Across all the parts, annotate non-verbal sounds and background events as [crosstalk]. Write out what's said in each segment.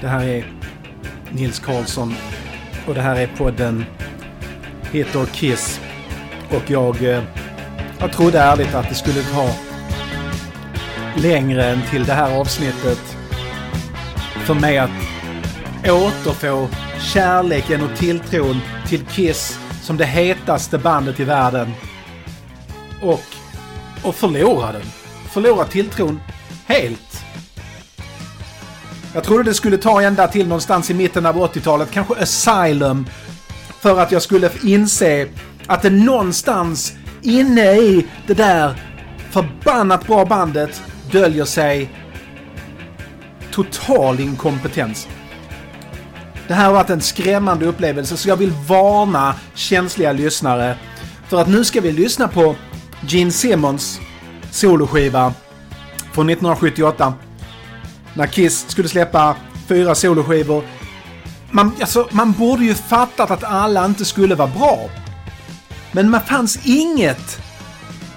Det här är Nils Karlsson och det här är podden Hit or Kiss. Och jag, eh, jag trodde ärligt att det skulle ta längre än till det här avsnittet för mig att återfå kärleken och tilltron till Kiss som det hetaste bandet i världen. Och, och förlora den. Förlora tilltron helt. Jag trodde det skulle ta ända till någonstans i mitten av 80-talet, kanske Asylum, för att jag skulle inse att det någonstans inne i det där förbannat bra bandet döljer sig total inkompetens. Det här har varit en skrämmande upplevelse så jag vill varna känsliga lyssnare för att nu ska vi lyssna på Gene Simmons soloskiva från 1978. När Kiss skulle släppa fyra soloskivor. Man, alltså, man borde ju fattat att alla inte skulle vara bra. Men det fanns inget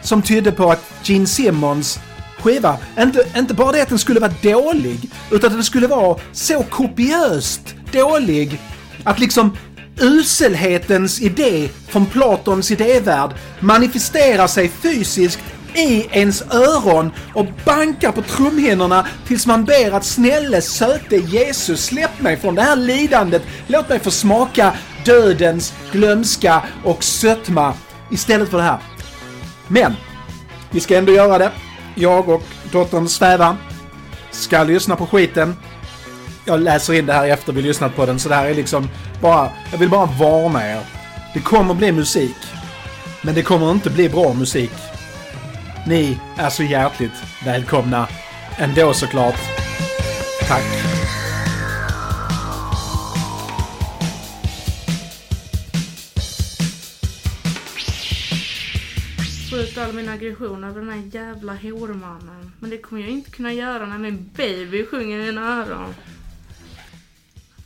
som tydde på att Gene Simmons skiva, inte, inte bara det att den skulle vara dålig, utan att den skulle vara så kopiöst dålig att liksom uselhetens idé från Platons idévärld manifesterar sig fysiskt i ens öron och bankar på trumhinnorna tills man ber att snälle söte Jesus släpp mig från det här lidandet. Låt mig få smaka dödens glömska och sötma istället för det här. Men, vi ska ändå göra det. Jag och dottern Sväva ska lyssna på skiten. Jag läser in det här efter vi lyssnat på den, så det här är liksom bara... Jag vill bara varna er. Det kommer bli musik. Men det kommer inte bli bra musik. Ni är så hjärtligt välkomna ändå såklart. Tack. Få ut all min aggression över den här jävla hormannen. Men det kommer jag inte kunna göra när min baby sjunger i mina öron.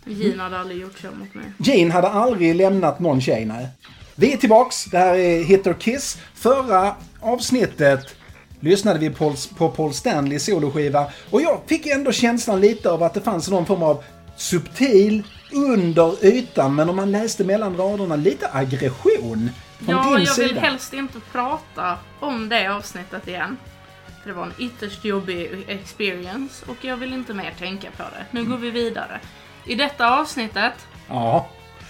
Gina hade aldrig gjort så mot mig. Gene hade aldrig lämnat någon tjej, nej. Vi är tillbaks. Det här är Hit or Kiss. Förra avsnittet lyssnade vi på, på Paul Stanley soloskiva och jag fick ändå känslan lite av att det fanns någon form av subtil under ytan, men om man läste mellan raderna lite aggression från Ja, din jag vill sida. helst inte prata om det avsnittet igen. För det var en ytterst jobbig experience och jag vill inte mer tänka på det. Nu går vi vidare. I detta avsnittet Ja.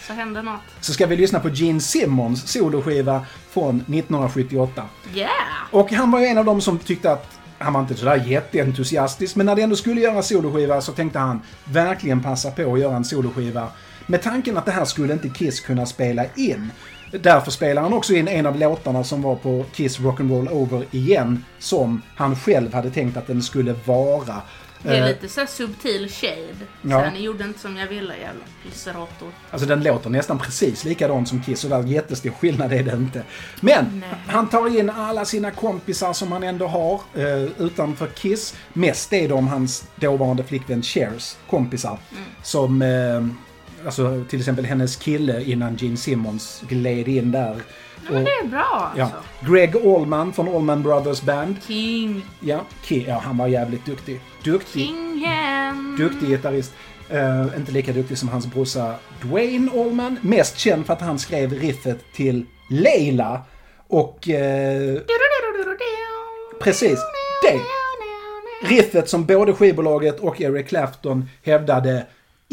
så händer något. Så ska vi lyssna på Gene Simmons soloskiva från 1978. Yeah! Och han var ju en av dem som tyckte att han var inte sådär jätteentusiastisk, men när det ändå skulle göra soloskiva så tänkte han verkligen passa på att göra en soloskiva. Med tanken att det här skulle inte Kiss kunna spela in. Därför spelar han också in en av låtarna som var på Kiss Rock'n'Roll Over igen, som han själv hade tänkt att den skulle vara. Det är Eh, lite så här subtil shade. Ja. Så ni gjorde inte som jag ville jävla pisserator. Alltså den låter nästan precis likadan som Kiss och där jättestor skillnad är det inte. Men Nej. han tar in alla sina kompisar som han ändå har eh, utanför Kiss. Mest är de hans dåvarande flickvän Chers kompisar. Som, eh, alltså till exempel hennes kille innan Gene Simmons gled in där. Men det är bra ja, alltså. Greg Allman från Allman Brothers Band. King. Ja, Ki- ja, han var jävligt duktig. Duktig. Kingen. Duktig gitarrist. Eh, inte lika duktig som hans brorsa Dwayne Allman. Mest känd för att han skrev riffet till Leila. Och eh, precis, det. Riffet som både skivbolaget och Eric Clapton hävdade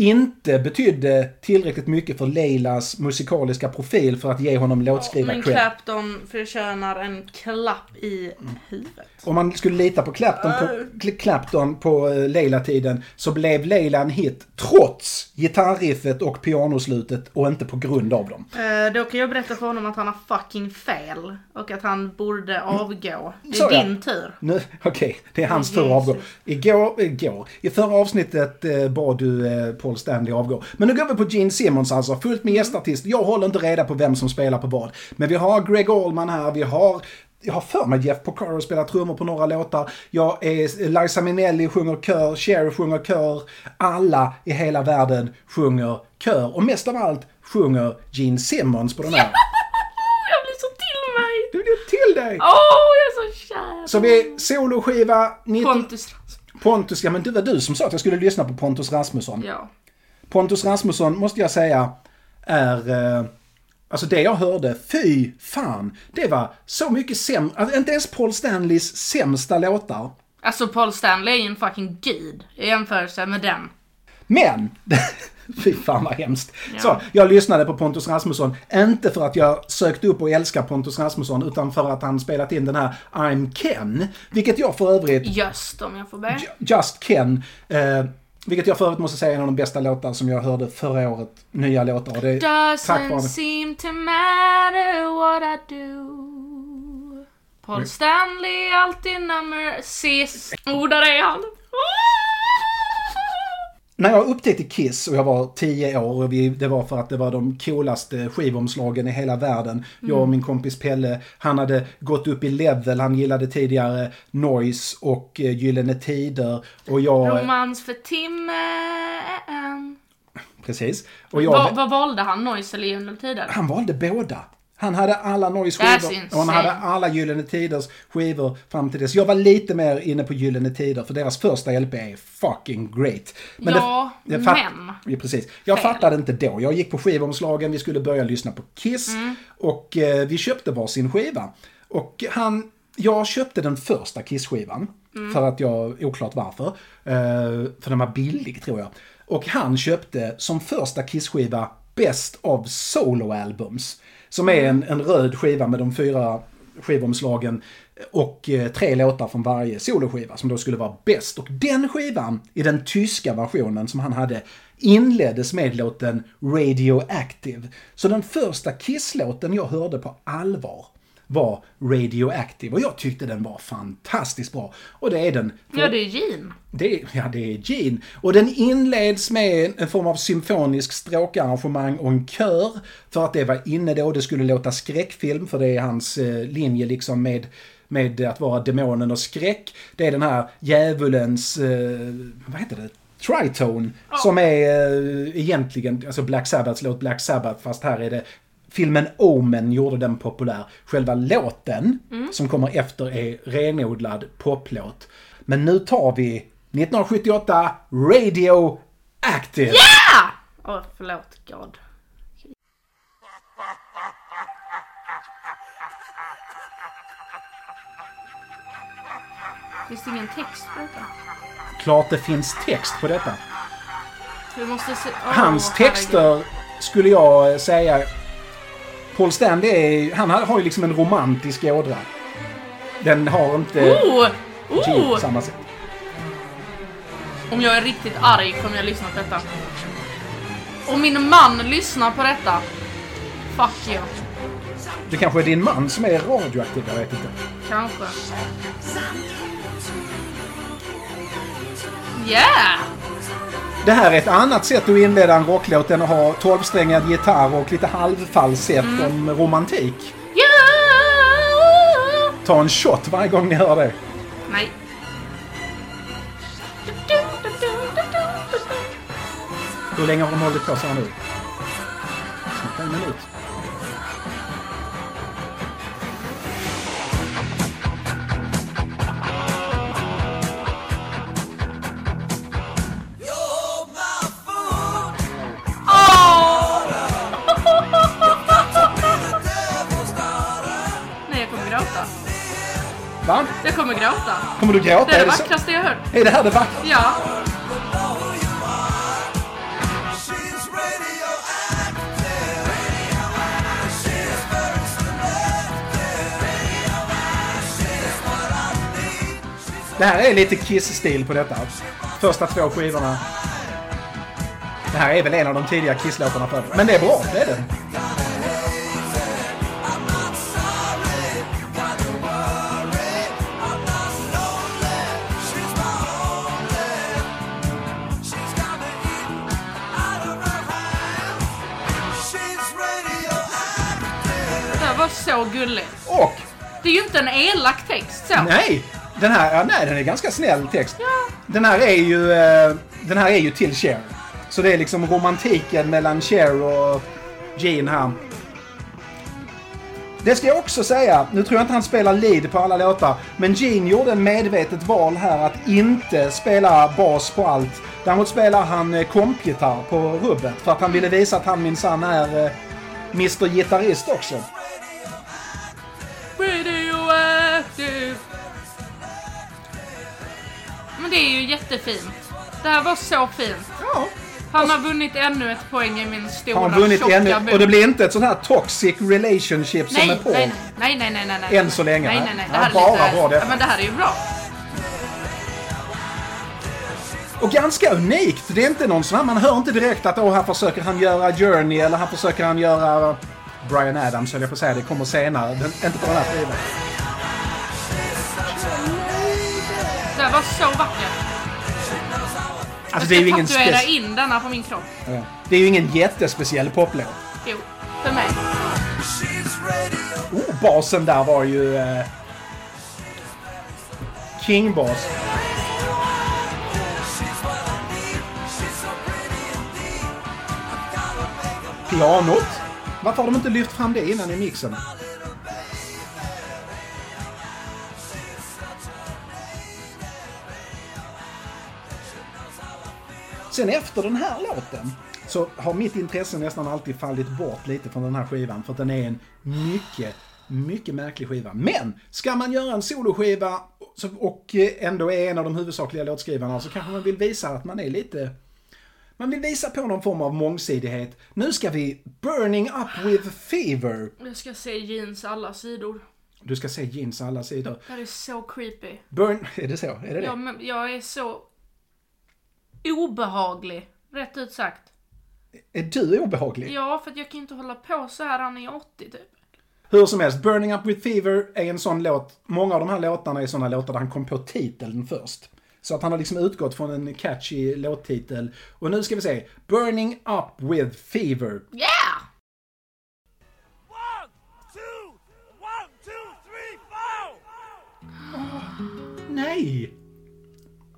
inte betydde tillräckligt mycket för Leilas musikaliska profil för att ge honom låtskriva Men cred. Clapton förtjänar en klapp i huvudet. Om man skulle lita på Clapton på, Cl- Clapton på eh, Leila-tiden så blev Leila en hit trots gitarriffet och pianoslutet och inte på grund av dem. Eh, då kan jag berätta för honom att han har fucking fel. Och att han borde avgå. Det Så, är ja. din tur. Nu, okej, det är hans tur att avgå. Igår, igår, i förra avsnittet eh, bad du eh, Paul Stanley avgå. Men nu går vi på Gene Simmons alltså, fullt med gästartister. Jag håller inte reda på vem som spelar på vad. Men vi har Greg Allman här, vi har jag har för mig Jeff Porcaro spelar trummor på några låtar. Jag är, Liza Minnelli sjunger kör, Cher sjunger kör. Alla i hela världen sjunger kör. Och mest av allt sjunger Gene Simmons på den här. [laughs] Jag blir så till mig! Du blir till dig! Åh, jag är så kär! Så vi soloskiva 19... Pontus Rasmusson. Pontus, ja men det var du som sa att jag skulle lyssna på Pontus Rasmusson. Ja. Pontus Rasmusson måste jag säga är... Eh, alltså det jag hörde, fy fan. Det var så mycket sämre. Alltså inte ens Paul Stanleys sämsta låtar. Alltså Paul Stanley är ju en fucking gud i jämförelse med den. Men! [laughs] Fy fan vad hemskt. Ja. Så, jag lyssnade på Pontus Rasmusson, inte för att jag sökte upp och älskar Pontus Rasmusson, utan för att han spelat in den här I'm Ken. Vilket jag för övrigt, Just om jag får be. Just Ken, eh, vilket jag för övrigt måste säga är en av de bästa låtar som jag hörde förra året. Nya låtar. Och det, tack Doesn't vare- seem to matter what I do. Paul Stanley alltid nummer sist. Oh, där är han. När jag upptäckte Kiss och jag var 10 år och vi, det var för att det var de coolaste skivomslagen i hela världen. Jag och min kompis Pelle, han hade gått upp i level, han gillade tidigare Noise och eh, Gyllene Tider. Och jag... Romans för timmen. Precis. Och jag... Vad, vad valde han? Noise eller Gyllene Tider? Han valde båda. Han hade alla That's skivor och han hade alla Gyllene Tiders skivor fram till dess. Jag var lite mer inne på Gyllene Tider för deras första LP är fucking great. Ja, det, det fatt- men. Ja, precis. Jag Fel. fattade inte då. Jag gick på skivomslagen, vi skulle börja lyssna på Kiss Mm. och eh, vi köpte varsin skiva. Och han, jag köpte den första Kiss-skivan. Mm. För att jag, oklart varför. Eh, för den var billig tror jag. Och han köpte som första Kiss-skiva Best of Solo Albums. Som är en, en röd skiva med de fyra skivomslagen och eh, tre låtar från varje soloskiva som då skulle vara bäst. Och den skivan, i den tyska versionen som han hade, inleddes med låten Radioactive. Så den första Kiss-låten jag hörde på allvar var Radioactive och jag tyckte den var fantastiskt bra. Och det är den. Ja, det är Gene. Det är, ja, det är Gene. Och den inleds med en form av symfonisk stråkarrangemang och en kör. För att det var inne då, det skulle låta skräckfilm, för det är hans eh, linje liksom med med att vara demonen och skräck. Det är den här djävulens, eh, vad heter det? Tritone. Som är eh, egentligen, alltså Black Sabbaths låt Black Sabbath, fast här är det Filmen Omen gjorde den populär. Själva låten som kommer efter är renodlad poplåt. Men nu tar vi 1978 Radio Active. Ah! Åh, förlåt. God. Finns det ingen text på detta? Klart det finns text på detta. Se... Åh, Hans herregud. texter skulle jag säga... Paul Stanley är, han har ju liksom en romantisk ådra. Den har inte Oh! Gene på Oh! samma sätt. Om jag är riktigt arg kommer jag lyssna på detta. Om min man lyssnar på detta. Fuck you. Det kanske är din man som är radioaktiv, jag vet inte. Kanske. Yeah! Det här är ett annat sätt att inleda en rocklåt än att ha tolvsträngad gitarr och lite halvfalsett om romantik. Yeah! Ta en shot varje gång ni hör det. Nej. Hur länge har de hållit på så här nu? Snart en minut. Va? Jag kommer gråta. Kommer du gråta? Det är det så- vackraste jag hört. Är det här det vackra? Ja. Det här är lite Kiss-stil på detta. Första två skivorna. Det här är väl en av de tidiga Kiss-låtarna för Men det är bra, det är det. Det så gulligt. Och, Det är ju inte en elak text så. nej! Den här, ja, nej, den är ganska snäll text. Den här är ju, eh, den här är ju till Cher. Så det är liksom romantiken mellan Cher och Gene här. Det ska jag också säga, nu tror jag inte han spelar lead på alla låtar, men Gene gjorde en medvetet val här att inte spela bas på allt. Däremot spelar han eh, kompgitarr på rubbet för att han ville visa att han minsann är eh, Mr Gitarrist också. Radioactive. Men det är ju jättefint. Det här var så fint. Ja. Han har vunnit ännu ett poäng i min stora Har han vunnit ännu, bok. och det blir inte ett sånt här toxic relationship som nej, är på. nej, nej, nej, nej, nej, nej. Än så länge, Nej, nej. nej, Det här är bara lite... bra det. Ja, men det här är ju bra. Och ganska unikt. Det är inte någon sån här, man hör inte direkt att åh, här försöker han göra Journey eller här försöker han göra Brian Adams höll jag på att säga, det kommer senare. Den, inte på den här skivan. Var så vackert. Alltså det är jag ju ingen ska tatuera in denna på min kropp. ja. Det är ju ingen jättespeciell poplåt. Jo, för mig. Oh, basen där var ju... Eh, King-bas. Pianot. Varför har de inte lyft fram det innan i mixen? Sen efter den här låten så har mitt intresse nästan alltid fallit bort lite från den här skivan för att den är en mycket, mycket märklig skiva. Men ska man göra en soloskiva och eh, ändå är en av de huvudsakliga låtskrivarna så kanske man vill visa att man är lite man vill visa på någon form av mångsidighet. Nu ska vi Burning Up With Fever. Jag ska se jeans alla sidor. Du ska se jeans alla sidor. Det här är så creepy. Burn... [laughs] Är det så? Är det det? Jag, men jag är så obehaglig. Rätt ut sagt. Är du obehaglig? Ja, för att jag kan inte hålla på så här han är 80 typ. Hur som helst, Burning Up With Fever är en sån låt. Många av de här låtarna är såna låtar där han kom på titeln först. Så att han har liksom utgått från en catchy låttitel. Och nu ska vi se. Burning Up With Fever. Yeah! One, two, one, two, three, four. Nej!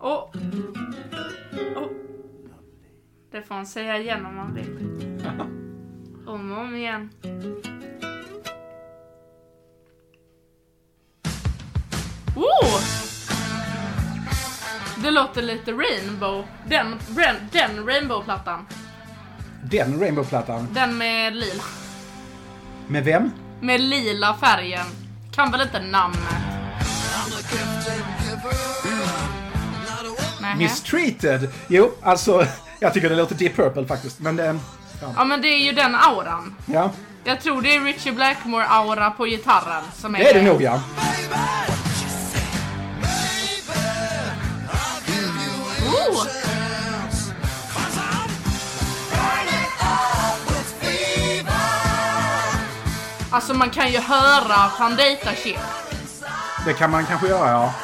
Och... och det får han säga igen om man vill. [laughs] Om och om igen. Oh! Det låter lite Rainbow. Den, den, den Rainbow-plattan. Den Rainbow-plattan. Den med lila. Med vem? Med lila färgen. Kan väl inte namnet? Mistreated. Jo, alltså. [laughs] Jag tycker det låter Deep Purple faktiskt. Men det... Ja. Ja men det är ju den auran. ja. Jag tror det är Richie Blackmore-aura på gitarren som är Det är det nog ja. Oh! Alltså man kan ju höra dejtar shit. Det kan man kanske göra ja.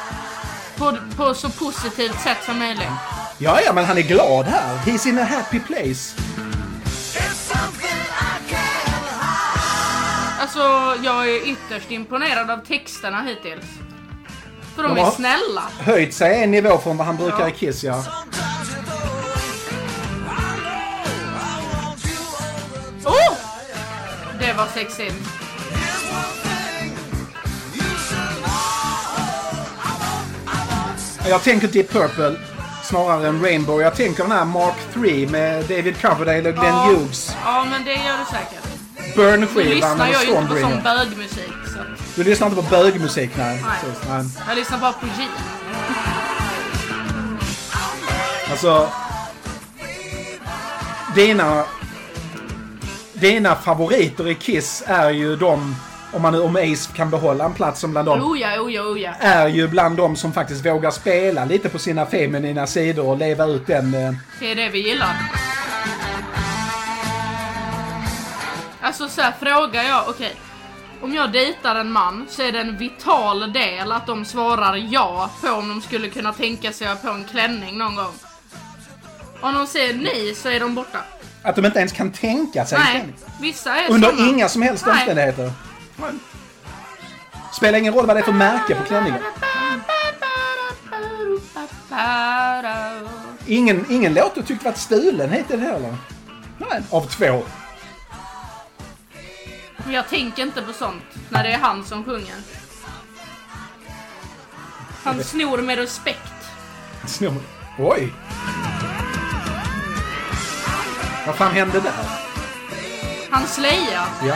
På, på så positivt sätt som möjligt. Ja, ja, men han är glad här. He's in a happy place. Alltså jag är ytterst imponerad av texterna hittills. För de De är snälla. Höjt sig en nivå från vad han brukar Ja. i Kiss, ja. Oh! Det var sexigt. Jag tänker Deep Purple snarare än Rainbow. Jag tänker den här Mark 3 med David Coverdale och Glenn Ja. Hughes. Ja men det gör du säkert. Nu Burn-skivan lyssnar eller jag ju inte på sån Stormbringer. bögmusik. Så. Du lyssnar inte på bögmusik, nej. Nej. Precis, nej. Jag lyssnar bara på G. Alltså... Dina... Dina favoriter i Kiss är ju de, om, man, om Ace kan behålla en plats som bland dem, Oh ja, oh ja, oh ja. är ju bland de som faktiskt vågar spela lite på sina feminina sidor och leva ut den... eh, Det är det vi gillar. Alltså så här frågar jag, okej. Om jag dejtar en man så är det en vital del att de svarar ja på om de skulle kunna tänka sig att ha på en klänning någon gång. Om de säger nej så är de borta. Att de inte ens kan tänka sig Nej, vissa är Under såna. inga som helst Nej. Spelar ingen roll vad det är för märke på klänningen. Ingen, ingen låt du tyckte varit stulen hittills heller? Nej, av två. Jag tänker inte på sånt när det är han som sjunger. Han snor med respekt. Snor. Oj! Vad fan hände där? Han slejar. Ja.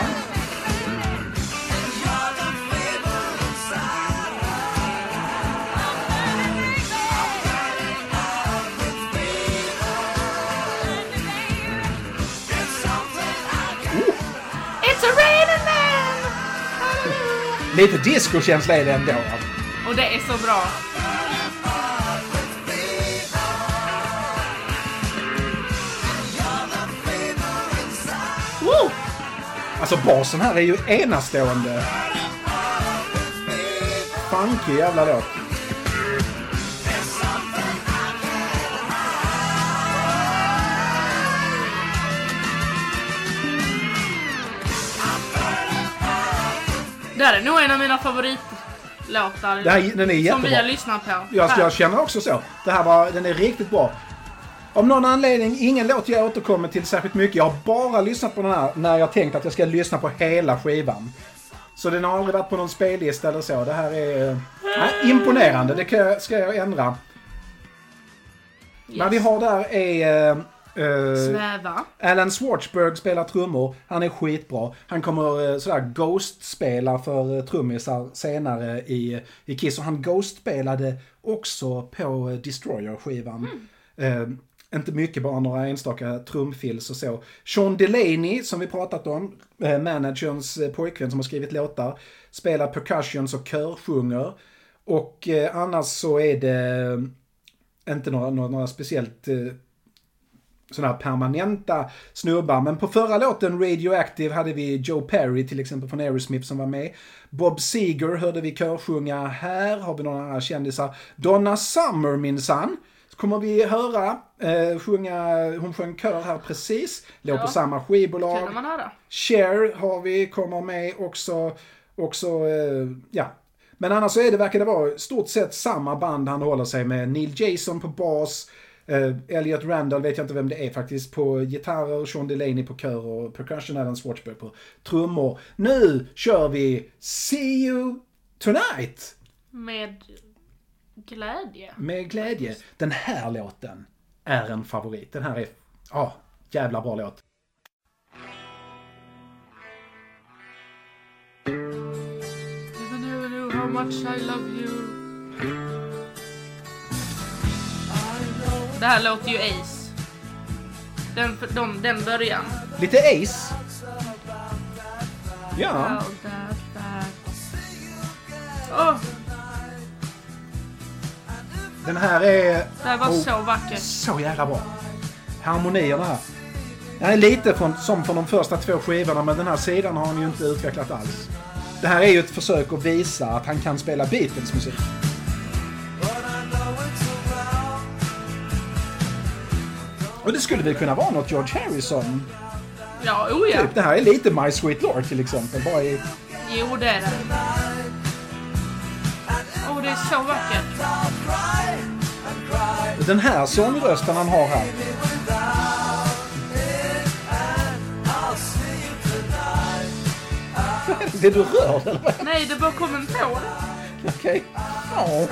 Lite discokänsla är det ändå. Och det är så bra. Woo! Alltså basen här är ju enastående. Funky jävla låt. Det här är nog en av mina favoritlåtar Det här, den är som vi jättebra. har lyssnat på. Jag, jag känner också så. Det här var, den är riktigt bra. Av någon anledning, ingen låt jag återkommer till särskilt mycket. Jag har bara lyssnat på den här när jag tänkt att jag ska lyssna på hela skivan. Så den har aldrig varit på någon spellista eller så. Det här är eh, nej, imponerande. Det ska jag ändra. Yes. Vad vi har där är... eh, Sväva. Alan Schwartzberg spelar trummor. Han är skitbra. Han kommer eh, sådär Ghost-spela för eh, trummisar senare i, i Kiss. Och han Ghost-spelade också på Destroyer-skivan. Eh, inte mycket, bara några enstaka trumfills och så. Sean Delaney, som vi pratat om, eh, managerns pojkvän som har skrivit låtar, spelar percussions och körsjunger. Och annars så är det inte några, några, några speciellt sådana här permanenta snubbar. Men på förra låten Radioactive hade vi Joe Perry till exempel från Aerosmith som var med. Bob Seger hörde vi körsjunga här. Har vi några andra kändisar. Donna Summer minsann. Kommer vi höra eh, sjunga, hon sjöng kör här precis. Låg Ja. på samma Kunde skivbolag. man höra. Cher har vi, kommer med också. Också, eh, ja. Men annars så är det, verkar det vara stort sett samma band han håller sig med. Neil Jason på bas. Eh, Elliot Randall vet jag inte vem det är faktiskt på gitarrer, Sean Delaney på kör och percussion, Alan Schwartzberg på trummor. Nu kör vi See You Tonight! Med glädje. Med glädje. Den här låten är en favorit. Den här är, ja, jävla bra låt. Even you knew how much I love you. Det här låter ju Ace. Den, de, den början. Lite Ace. Ja. Oh, Den här är... det här var Oh. så vackert. Så jävla bra. Harmonierna här. Den är lite från, som från de första två skivorna, men den här sidan har han ju inte utvecklat alls. Det här är ju ett försök att visa att han kan spela Beatles musik. Och det skulle väl kunna vara något George Harrison. Ja, oh ja. Typ. Det här är lite My Sweet Lord till exempel. Bara i... Jo, det är det. Åh, det är så vackert. Den här sångrösten han har här. [laughs] Det du rör eller? Nej, det bara kom en på. Okej. Ja. Det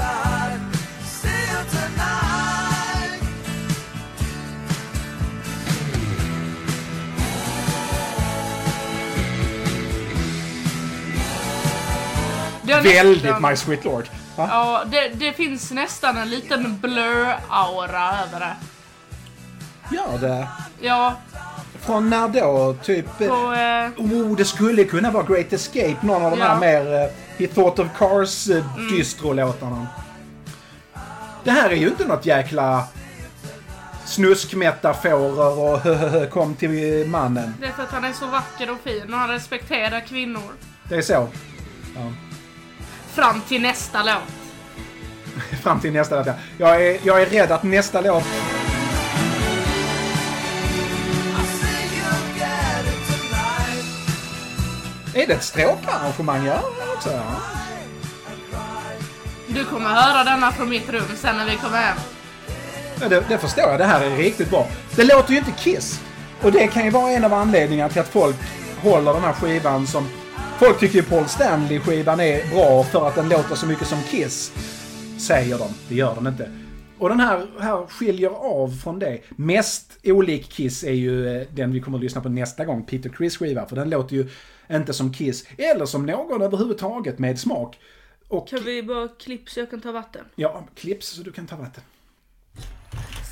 Väldigt nästan- My Sweet Lord. Va? Ja, det, det finns nästan en liten blur-aura över det. Ja, det. Ja, Från när då? Typ... eh, på... Eh, Oh, det skulle kunna vara Great Escape. Någon av de Ja. här mer uh, He Thought of Cars uh, dystro-låtarna. Det här är ju inte något jäkla snuskmetaforer och kom till mannen. det är för att han är så vacker och fin och han respekterar kvinnor. Det är så. Fram till nästa låt. [laughs] Fram till nästa låt. ja. Jag är, jag är rädd att nästa låt... Är det ett stråkarrangemang? Ja, också. Ja. Du kommer höra denna från mitt rum sen när vi kommer hem. Ja, det, det förstår jag. Det här är riktigt bra. Det låter ju inte Kiss. Och det kan ju vara en av anledningarna till att folk håller den här skivan som... Folk tycker ju Paul Stanley-skivan är bra för att den låter så mycket som Kiss. Säger de. Det gör den inte. Och den här, här skiljer av från det. Mest olik Kiss är ju eh, den vi kommer att lyssna på nästa gång, Peter Criss skiva. För den låter ju inte som Kiss, eller som någon överhuvudtaget med smak. Och, Kan vi bara klipp så jag kan ta vatten? ja, clips så du kan ta vatten.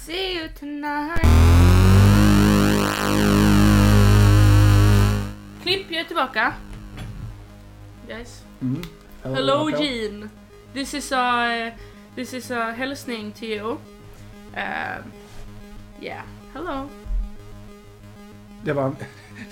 See you tonight. Klipp, jag är tillbaka. Guys. Hör Hello på? Jean. This is a this is a hälsning to you. Um, yeah. Hello. Det var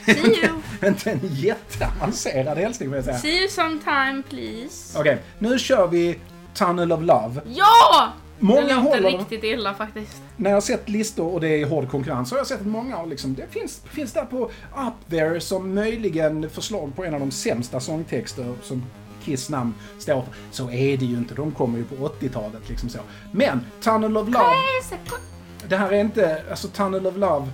See you. [laughs] inte en jätteavancerad hälsning vill jag säga. See you sometime please. Okej, nu kör vi Tunnel of Love. Ja! Många det låter håller... riktigt illa faktiskt. När jag har sett listor och det är hård konkurrens så har jag sett att många har liksom, det finns, finns där på Up There som möjligen förslag på en av de sämsta sångtexter som Kiss namn står för. Så är det ju inte, de kommer ju på 80-talet liksom så. Men Tunnel of Love, det här är inte, alltså Tunnel of Love.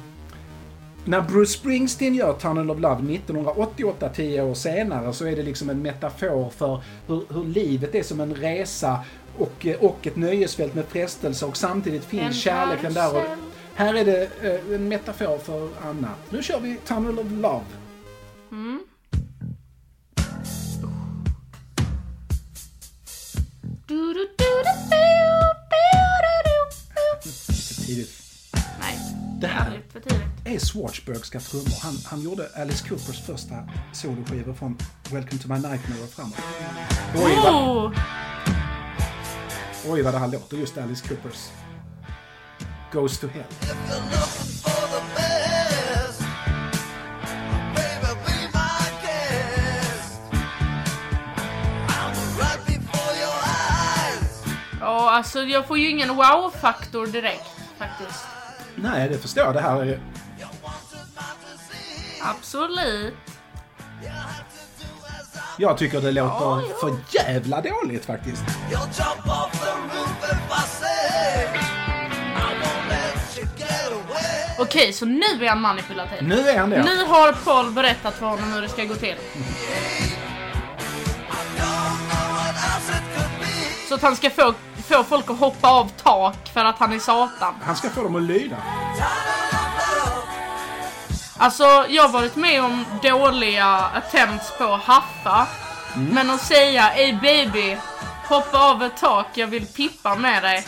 När Bruce Springsteen gör Tunnel of Love 1988, 10 år senare, så är det liksom en metafor för hur, hur livet är som en resa och, eh, och ett nöjesfält med frestelse och samtidigt finns En kärleken där. Och, här är det eh, en metafor för annat. Nu kör vi Tunnel of Love. Mm. Lite tidigt. Nej, Det här jävligt för tidigt. är Schwarzbergska trummor. Han, han gjorde Alice Coopers första soloskivor från Welcome to my nightmare och framåt. Oj, Oh! Oj vad det här låter, just Alice Coopers. Goes to hell. Ja, alltså jag får ju ingen wow-faktor direkt faktiskt. Nej, det förstår jag. Det här är... Absolut. Jag tycker det låter Ja, ja. för jävla dåligt faktiskt. Okej, så nu är han manipulativ. Nu är han det. Nu har Paul berättat för honom hur det ska gå till. Så att han ska få, få folk att hoppa av tak för att han är satan. Han ska få dem att lyda. Alltså, jag har varit med om dåliga attempts på att haffa. Mm. Men att säga Ey baby, hoppa av ett tak, jag vill pippa med dig.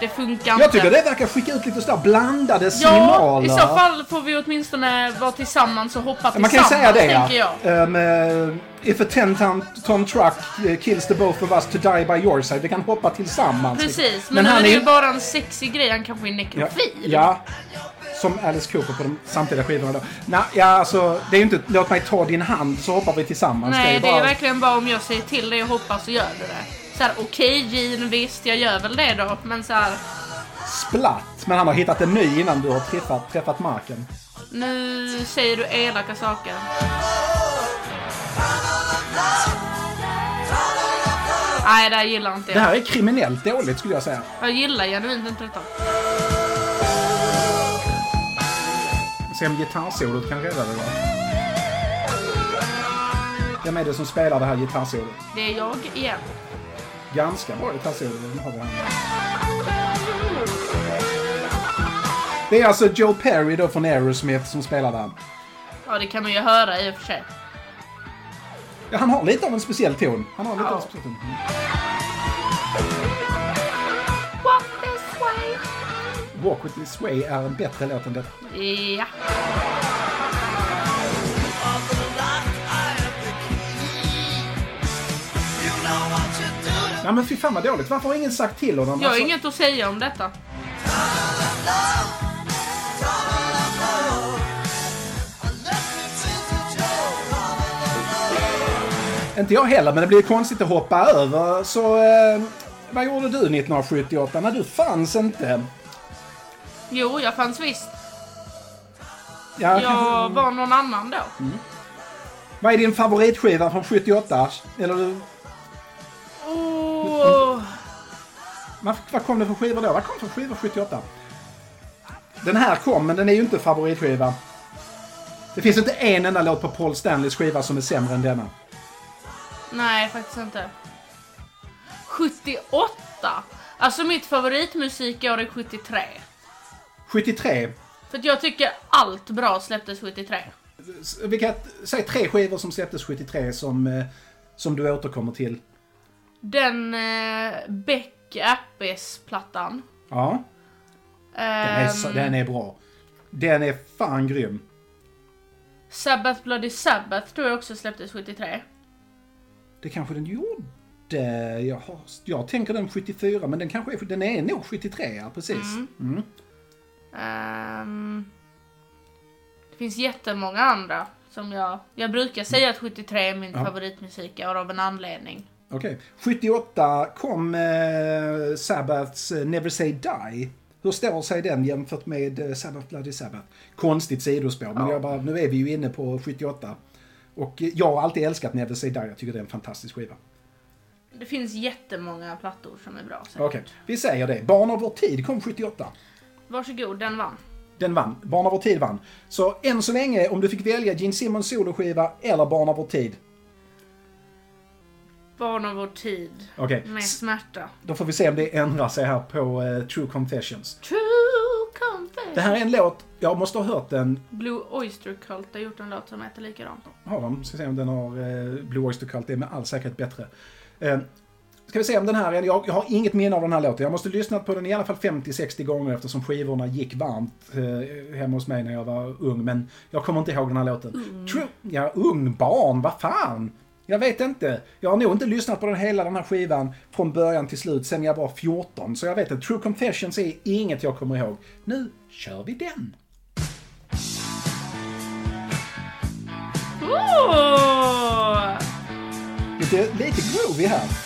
Det funkar inte. Jag tycker det verkar skicka ut lite sådär blandade Ja, signaler. i så fall får vi åtminstone vara tillsammans och hoppa Man kan ju tillsammans, säga det ja. jag. Um, if a 10-ton truck uh, kills the both of us to die by your side. Vi kan hoppa tillsammans. Precis, men, nu är det ju bara en sexig grej, han kanske är Ja, nekrofil. ja. Som Alice Cooper på de samtida skivorna då. Nej, ja alltså det är ju inte låt mig ta din hand så hoppar vi tillsammans. Nej, det är bara- verkligen bara om jag säger till dig och hoppas så gör du det. Såhär, okej Jean, visst jag gör väl det då, men så här. Splatt. Men han har hittat en ny innan du har träffat, träffat marken. nu säger du elaka saker. Nej, det här gillar inte Det jag. här är kriminellt dåligt skulle jag säga. Jag gillar genuint inte detta. Se om gitarrsolot kan rädda det då. Vem är det som spelar det här gitarrsolot? Det är jag igen. Ganska bra gitarrsolo. Den har vi här. Det är alltså Joe Perry då från Aerosmith som spelar där. Ja, det kan man ju höra i och för sig. Ja, han har lite av en speciell ton. Han har lite Ja. av en speciell ton. Walk Walk with this way är en bättre låt än detta. Ja. Nej men fy fan vad dåligt. Varför har ingen sagt till honom? Jag har Alltså, inget att säga om detta. Inte jag heller, men det blir konstigt att hoppa över. Så eh, vad gjorde du 1978? När du fanns inte? Jo, jag fanns visst. Ja, Jag var någon annan då. Vad är din favoritskiva från 78? Eller du- Åh, vad, vad kom det för skivor då? Vad kom för skivor 78? Den här kom, men den är ju inte favoritskiva. Det finns inte en enda låt på Paul Stanleys skiva som är sämre än denna. Nej, faktiskt inte. 78! Alltså mitt favoritmusikår är 73. 73. För att jag tycker allt bra släpptes 73. Vi kan säga tre skivor som släpptes 73 som, eh, som du återkommer till. Den eh, Beck Appes-plattan. Ja, den är, Ehm, den är bra. Den är fan grym. Sabbath Bloody Sabbath tror jag också släpptes 73. Det kanske den gjorde. Jag, har, jag tänker den 74, men den kanske är, den är nog 73, ja precis. Mm. Ehm, det finns jättemånga andra som jag... Jag brukar säga att 73 är min Ja. favoritmusikår av en anledning. Okej. 78 kom eh, Sabbaths eh, Never Say Die. Hur står sig den jämfört med eh, Sabbath Bloody Sabbath? Konstigt sidospår, men Ja. jag bara, nu är vi ju inne på 78. Och eh, jag har alltid älskat Never Say Die, jag tycker det är en fantastisk skiva. Det finns jättemånga plattor som är bra. Okej, vi säger det. Barn av vår tid kom 78. Varsågod, den vann. Den vann. Barn av vår tid vann. Så än så länge, om du fick välja Gene Simmons soloskiva eller Barn av vår tid. Barn av vår tid. Okej, Med smärta. då får vi se om det ändrar sig här på eh, True Confessions. True confession. Det här är en låt, jag måste ha hört den Blue Oyster Cult har gjort en låt som heter likadant. har de. Ska se om den har eh, Blue Oyster Cult. Det är med all säkerhet bättre. Eh, ska vi se om den här, jag, jag har inget minne av den här låten. Jag måste ha lyssnat på den i alla fall 50-60 gånger eftersom skivorna gick varmt eh, hemma hos mig när jag var ung. Men jag kommer inte ihåg den här låten. True, ja, ung barn, vad fan? Jag vet inte. Jag har nog inte lyssnat på den hela den här skivan från början till slut sen jag var 14. Så jag vet att True Confessions är inget jag kommer ihåg. Nu kör vi den. Ooh! Lite, lite groovy här.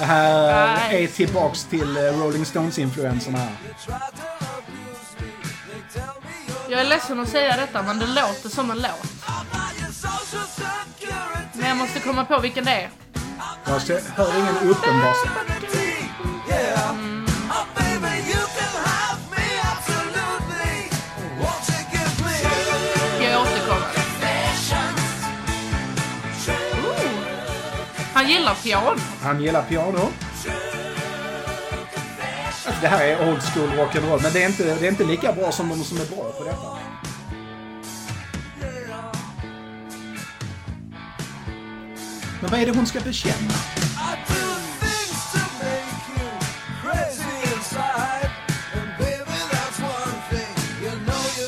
Det här Nej. är tillbaks till eh, Rolling Stones-influenserna här. Jag är ledsen att säga detta men det låter som en låt. Men jag måste komma på vilken det är. Jag hör ingen uppenbar... Yeah. Han gillar piano. Han gillar piano. Alltså, det här är old school rock'n'roll, men det är, inte, det är inte lika bra som de som är bra på detta. Men vad är det hon ska bekänna?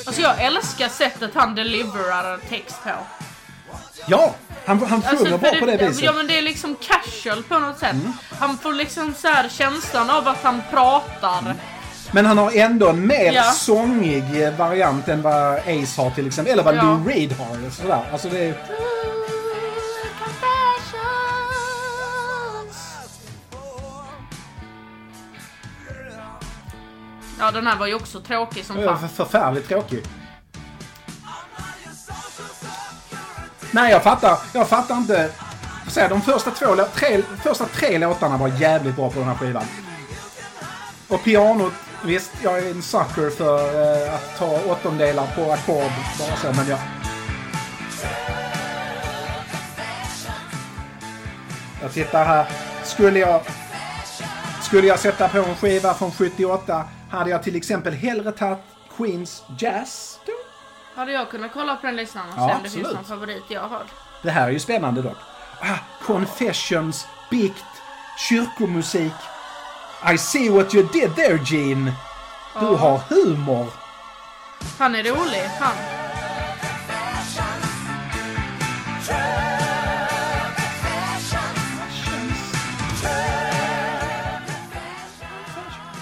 Alltså jag älskar sättet han deliverar text på. Ja! Han, han Alltså, sjunger för bra på det Ja viset. men det är liksom casual på något sätt. Mm. Han får liksom så här känslan av att han pratar. Men han har ändå en mer Ja. sångig variant än vad Ace har till exempel. Eller vad Ja. Lou Reed har. Sådär. Alltså det är... Ja den här var ju också tråkig som fan. för- förfärligt tråkig. Nej, jag fattar. Jag fattar inte. Så de första, två, tre, första tre låtarna var jävligt bra på den här skivan. Och pianot, visst, jag är en sucker för eh, att ta åttondelar på ackord. Bara så, men jag... Jag tittar här. Skulle jag... Skulle jag sätta på en skiva från 78 hade jag till exempel hellre tagit Queens Jazz. då. Hade jag kunnat kolla på den listan och Ja, se om det finns någon favorit jag har. Det här är ju spännande dock. Ah, confessions, bikt, kyrkomusik. I see what you did there Gene. Du Ja. har humor. Han är rolig, han.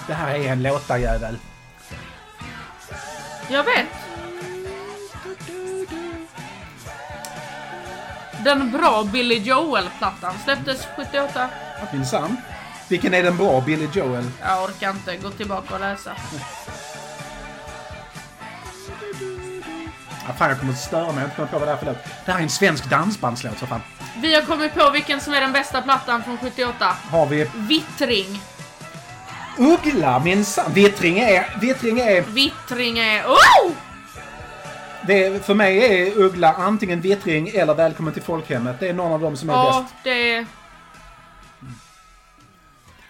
Det här är en låtarjävel. Jag vet. Den bra Billy Joel-plattan släpptes 78. Minsann. Vilken är den bra, Billy Joel? Jag orkar inte gå tillbaka och läsa. Ah, fan, jag kommer att störa mig. Jag kommit på vad det är för låt. Det här är en svensk dansbandslåt för fan. Vi har kommit på vilken som är den bästa plattan från 78. Har vi... Vittring. Uggla minsann. Vittring är... Vittring är... Vittring är... Oh! Det är, för mig är Uggla antingen Vittring eller Välkommen till folkhemmet. Det är någon av dem som är Ja, bäst. det...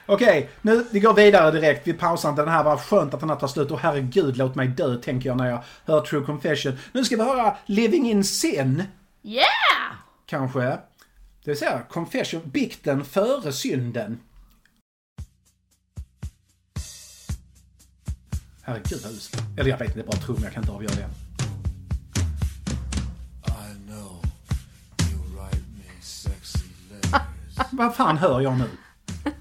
Okej, nu vi går vidare direkt. Vi pausar inte. Den här var skönt att den här tar slut. Och herregud, låt mig dö, tänker jag när jag hör True Confession. Nu ska vi höra Living in Sin, Yeah! kanske. Det vill säga Confession, bikten före synden. Herregud vad usel. Eller jag vet inte, det är bara trum, jag kan inte avgöra det. [laughs] Vad fan hör jag nu? [laughs]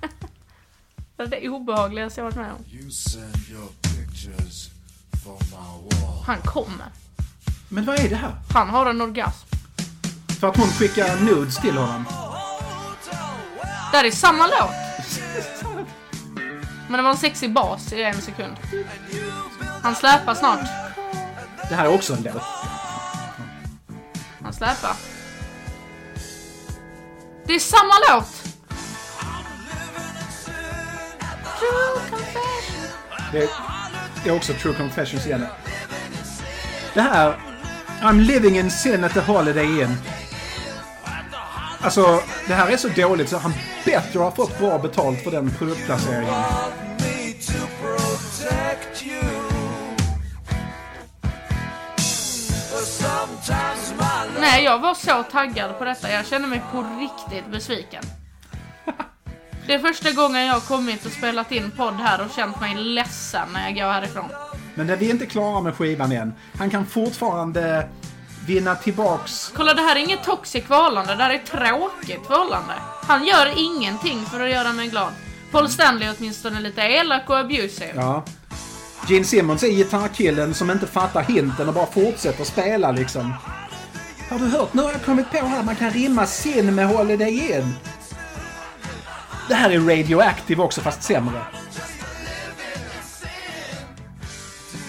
Det är det obehagligaste jag varit med om. you send your pictures for my wall. Han kommer. Men vad är det här? Han har en orgasm. För att hon skickar nudes till honom. Det här är samma låt. Men det var en sexig bas i en sekund. Han släpar snart. Det här är också en låt. Han släpar. Det är samma låt! True confession. Det är också True Confessions igen. Det här... I'm living in sin at the Holiday in. Alltså, det här är så dåligt så han bättre har fått bra betalt för den produktplaceringen. Nej, jag var så taggad på detta. Jag känner mig på riktigt besviken. [laughs] Det är första gången jag har kommit och spelat in podd här och känt mig ledsen när jag går härifrån. Men det, vi är inte klara med skivan än. Han kan fortfarande vinna tillbaks... Kolla, det här är inget toxic förhållande. Det här är tråkigt förhållande. Han gör ingenting för att göra mig glad. Paul Stanley är åtminstone lite elak och abusive. Ja. Gene Simmons är gitarrkillen som inte fattar hinten och bara fortsätter spela liksom. Har du hört? Nu har jag kommit på här man kan rimma sin med Holiday In. Det här är Radioactive också fast sämre.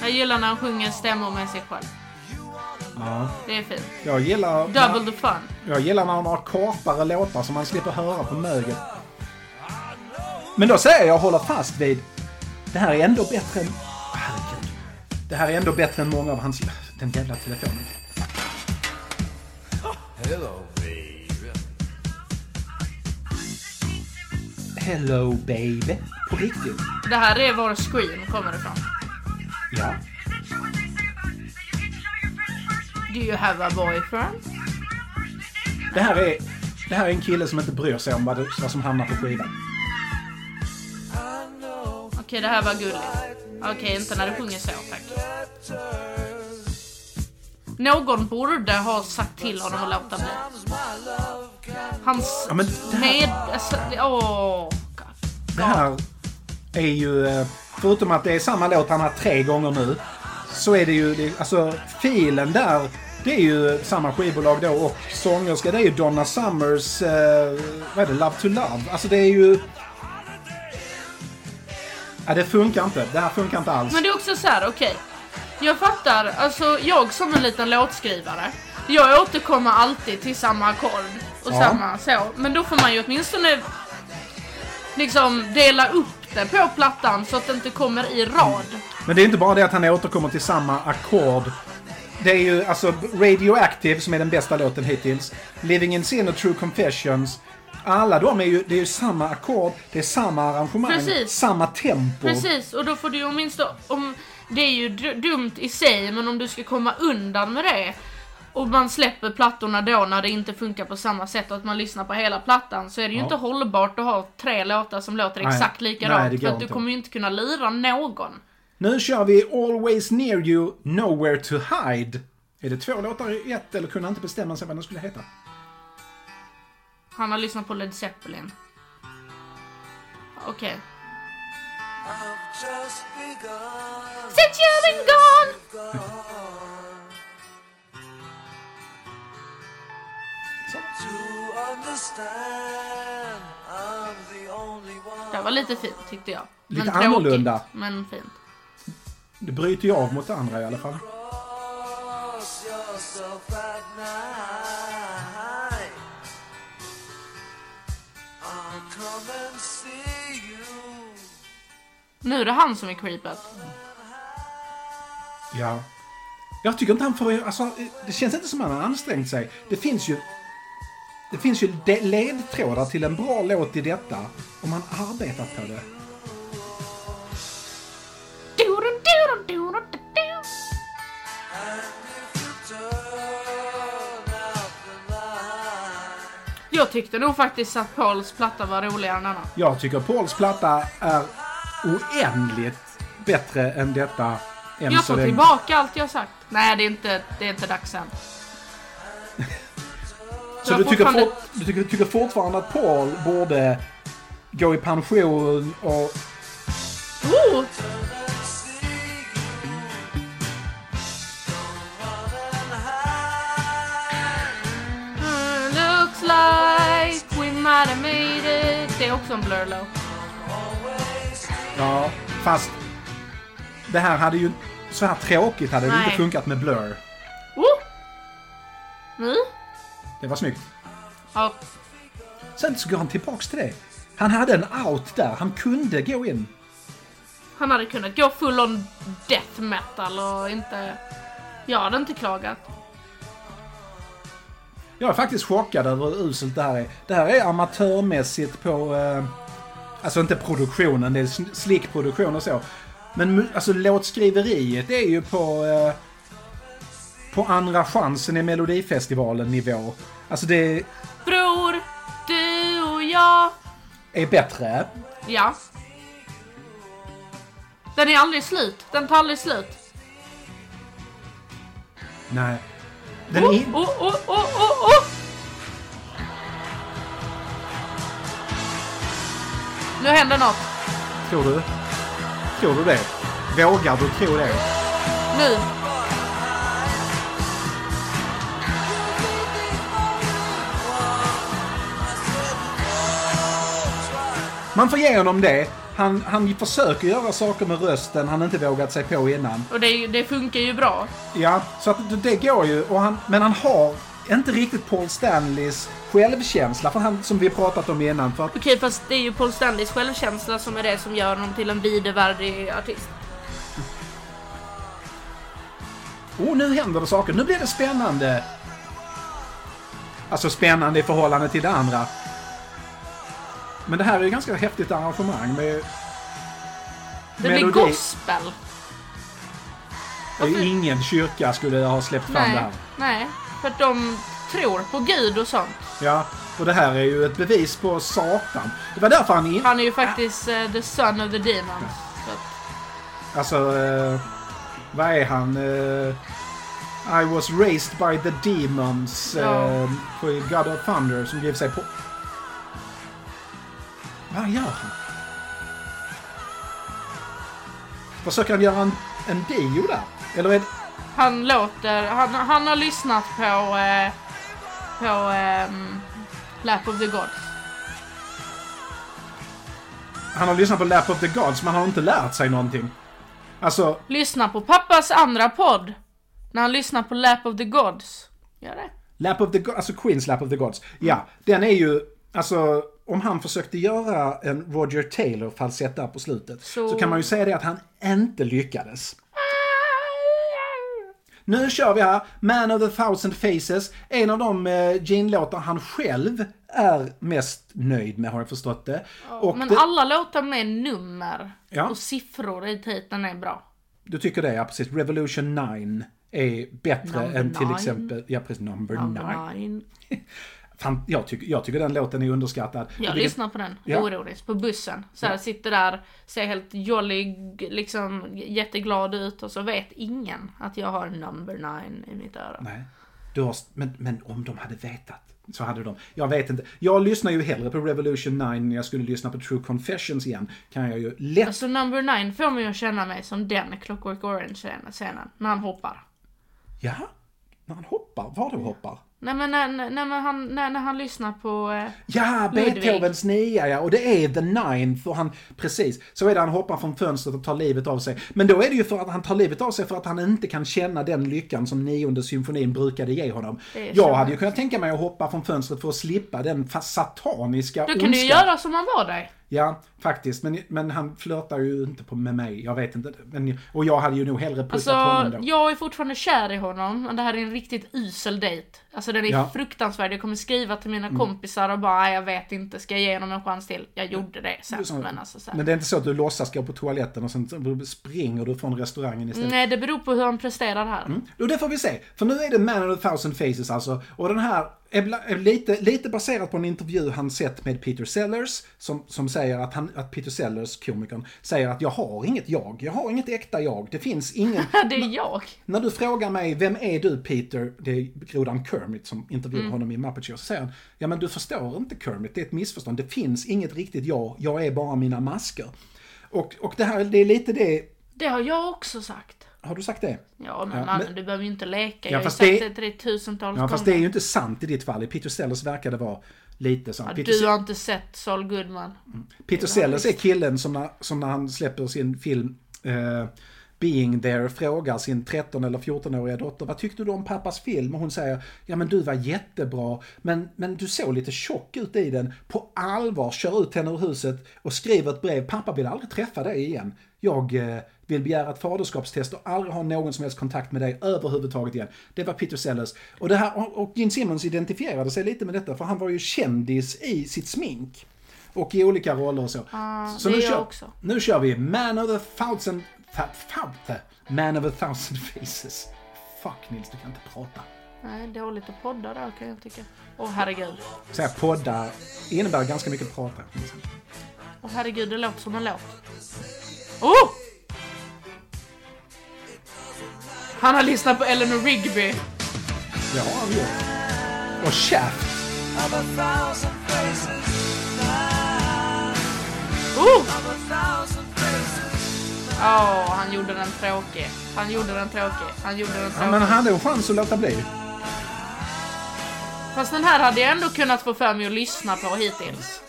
Jag gillar när han sjunger stämmor med sig själv. Ja. Det är fint. Jag gillar... Double the fun. Jag gillar när han har kortare låtar som man slipper höra på möget. Men då säger jag håller fast vid... Det här är ändå bättre än... Herregud. Det här är ändå bättre än många av hans... Den jävla telefonen. Hello, baby. Hello baby. På riktigt. Det här är var Scream kommer ifrån. Ja. Do you have a boyfriend? Det här är... Det här är en kille som inte bryr sig om vad, det, vad som hamnar på skivan. Okej, det här var gulligt. Okej, inte när du sjunger så, tack. Någon borde ha sagt till honom att låta bli. Hans Ja, men det här- med... Alltså, åh... Det här är ju... eh, Förutom att det är samma låt han har tre gånger nu. Så är det ju... Det, alltså filen där. Det är ju samma skivbolag då och sångerska det är ju Donna Summers... Eh, vad är det? Love to Love. Alltså det är ju... Ja, det funkar inte. Det här funkar inte alls. Men det är också så här, okej. Jag fattar, alltså jag som en liten låtskrivare. Jag återkommer alltid till samma ackord och Ja. samma så. Men då får man ju åtminstone liksom dela upp det på plattan så att det inte kommer i rad. Men det är inte bara det att han återkommer till samma ackord. Det är ju alltså Radioactive som är den bästa låten hittills. Living in Sin och True Confessions. Alla de är ju, det är ju samma ackord, det är samma arrangemang, Precis. samma tempo. Precis, och då får du ju åtminstone, om, det är ju dumt i sig, men om du ska komma undan med det och man släpper plattorna då när det inte funkar på samma sätt och att man lyssnar på hela plattan så är det ju Ja. inte hållbart att ha tre låtar som låter Nej. exakt Nej, likadant det för att du inte. kommer ju inte kunna lira någon. Nu kör vi Always Near You, Nowhere to Hide. Är det två låtar i ett eller kunde han inte bestämma sig vad den skulle heta? Han har lyssnat på Led Zeppelin. Okej. Begun. Since you've been gone! Det var lite fint tyckte jag. Lite men tråkigt, annorlunda. Men fint. Det bryter ju av mot det andra i alla fall. Nu är det han som är creepet. Ja. Jag tycker inte han får... Alltså, det känns inte som han har ansträngt sig. Det finns ju... Det finns ju ledtrådar till en bra låt i detta. Om man arbetat på det. Jag tyckte nog faktiskt att Pauls platta var roligare än denna. Jag tycker Pauls platta är oändligt bättre än detta. Än Jag tar länge. tillbaka allt jag sagt. Nej, det är inte, det är inte dags än. [laughs] Så du tycker, fortfarande- fort, du tycker, tycker fortfarande att Paul borde gå i pension och... Oh! Mm, looks like we might have made it. Det är också en blur low. Ja, fast... Det här hade ju... Så här tråkigt hade det Nej. inte funkat med Blur. Oh! Nu? Det var snyggt. Ja, Sen så går han tillbaks till det. Han hade en out där. Han kunde gå in. han hade kunnat gå full on death metal och inte... Jag hade inte klagat. Jag är faktiskt chockad över hur uselt det här är. Det här är amatörmässigt på... Eh, alltså inte produktionen, det är sl- slick produktion och så. Men alltså låtskriveriet är ju på... Eh, på andra chansen i Melodifestivalen nivå. Alltså det Bror, du och jag. är bättre. Ja. Den är aldrig slut. Den tar aldrig slut. Nej. Den Oh, är... oh, oh, oh, oh, oh. Nu händer något. Tror du? Tror du det? Vågar du tro det? Nu. Man får ge honom det. Han, han försöker göra saker med rösten han inte vågat sig på innan. Och det, det funkar ju bra. Ja, så att det, går ju. Och han, men han har inte riktigt Paul Stanleys självkänsla, för han, som vi pratat om innan. För att, Okej, fast det är ju Paul Stanleys självkänsla som är det som gör honom till en vidervärdig artist. oh, nu händer det saker. Nu blir det spännande. Alltså spännande i förhållande till det andra. Men det här är ju ganska häftigt arrangemang med... Det blir melodi. gospel. Det är ju ingen kyrka skulle ha släppt fram det Nej, här. nej. För att de tror på Gud och sånt. Ja, och det här är ju ett bevis på Satan. Det var därför han in... Han är ju faktiskt eh, the son of the demons. Så att, Alltså, eh, vad är han? Eh, I was raised by the demons Ja. på God of Thunder som ger sig på... Vad gör han? Försöker han göra en, en dio där? Eller är det... han låter... Han, han har lyssnat på... Eh, på ehm, Lap of the Gods. Han har lyssnat på Lap of the Gods men han har inte lärt sig någonting. Alltså, Lyssna på pappas andra podd. När han lyssnar på Lap of the Gods. Gör det. Lap of the Gods, alltså Queens Lap of the Gods. Ja, den är ju, alltså om han försökte göra en Roger Taylor falsett där på slutet så... Så- kan man ju säga det att han inte lyckades. Nu kör vi här, Man of the Thousand Faces. En av de eh, Gene-låtar han själv är mest nöjd med har jag förstått det. Och Men det, alla låtar med nummer Ja. och siffror i titeln är bra. Du tycker det, ja precis. Revolution 9 är bättre Number än till nine. exempel, ja precis, Number 9. [laughs] Jag, tycker, jag tycker den låten är underskattad. Jag det- lyssnar på den, Ja. oroligt, på bussen. Så här, Ja. sitter där, ser helt jollig, liksom jätteglad ut och så vet ingen att jag har number nine i mitt öra. Nej. Du har, men, men om de hade vetat så hade de. Jag vet inte. Jag lyssnar ju hellre på Revolution 9 när jag skulle lyssna på True Confessions igen. Kan jag ju lätt... Alltså number nine får mig att känna mig som den Clockwork Orange-scenen, när han hoppar. Ja? När han hoppar? Var då hoppar? Nej men när, när, när, han, när, när han lyssnar på... Eh, Ja. Beethovens nia ja. Och det är the ninth. Och han, precis. Så är det han hoppar från fönstret och tar livet av sig. Men då är det ju för att han tar livet av sig för att han inte kan känna den lyckan som nionde symfonin brukade ge honom. Jag hade ju kunnat tänka mig att hoppa från fönstret för att slippa den sataniska då kan du ju göra som han var dig. Ja, faktiskt. Men, men han flörtar ju inte på, med mig. Jag vet inte. Men, och jag hade ju nog hellre pussat honom Alltså, då. jag är fortfarande kär i honom, men det här är en riktigt usel dejt. Alltså den är Ja. Mm. fruktansvärd. Jag kommer skriva till mina kompisar och bara, "Nej, jag vet inte, ska jag ge honom en chans till? Jag gjorde det sen, Så- men alltså så. Men det är inte så att du låtsas gå på toaletten och sen springer du från restaurangen istället? Nej, det beror på hur han presterar här. Mm. Och det får vi se. För nu är det Man of a thousand faces alltså. Och den här är lite, lite baserat på en intervju han sett med Peter Sellers. Som, som säger att, han, att Peter Sellers, komikern, säger att jag har inget jag. Jag har inget äkta jag. Det finns ingen... [laughs] Det är jag. När du frågar mig, vem är du Peter? Det är grodan Kermit som intervjuar honom i Muppet Show. Så säger han, ja men du förstår inte Kermit, det är ett missförstånd. Det finns inget riktigt jag, jag är bara mina masker. Och, och det här, det är lite det, Det har jag också sagt. har du sagt det? Ja, men Ja, mannen, men- du behöver ju inte leka. Ja, jag har ju sagt det- det till dig tusentals Ja, gånger. fast det är ju inte sant i ditt fall. I Peter Sellers verkar det vara lite så. Ja, Peter, du har inte sett Saul Goodman. Peter Sellers är killen som när, som när han släpper sin film eh, Being There frågar sin 13 eller 14-åriga dotter vad tyckte du om pappas film? Och hon säger ja men du var jättebra men, men du såg lite tjock ut i den. På allvar kör ut henne ur huset och skriver ett brev. Pappa vill aldrig träffa dig igen. Jag eh, vill begära ett faderskapstest och aldrig ha någon som helst kontakt med dig överhuvudtaget igen. Det var Peter Sellers. Och, det här, och och Gene Simmons identifierade sig lite med detta för han var ju kändis i sitt smink. Och i olika roller och så. så det är nu, kör, också. nu kör vi Man of a thousand... Man of a thousand faces. Fuck Nils, du kan inte prata. Nej, dåligt att podda där kan jag tycka. Åh herregud. Så här, poddar innebär ganska mycket prata. Åh herregud, det låter som en låt. Oh! Han har lyssnat på Eleanor Rigby. Ja, vi gjort. Och Shaft. Oh! Åh, han gjorde den tråkig. Han gjorde den tråkig. Han gjorde den Ja, tråkig. men han hade en chans att låta bli. Fast den här hade jag ändå kunnat få för mig att lyssna på hittills.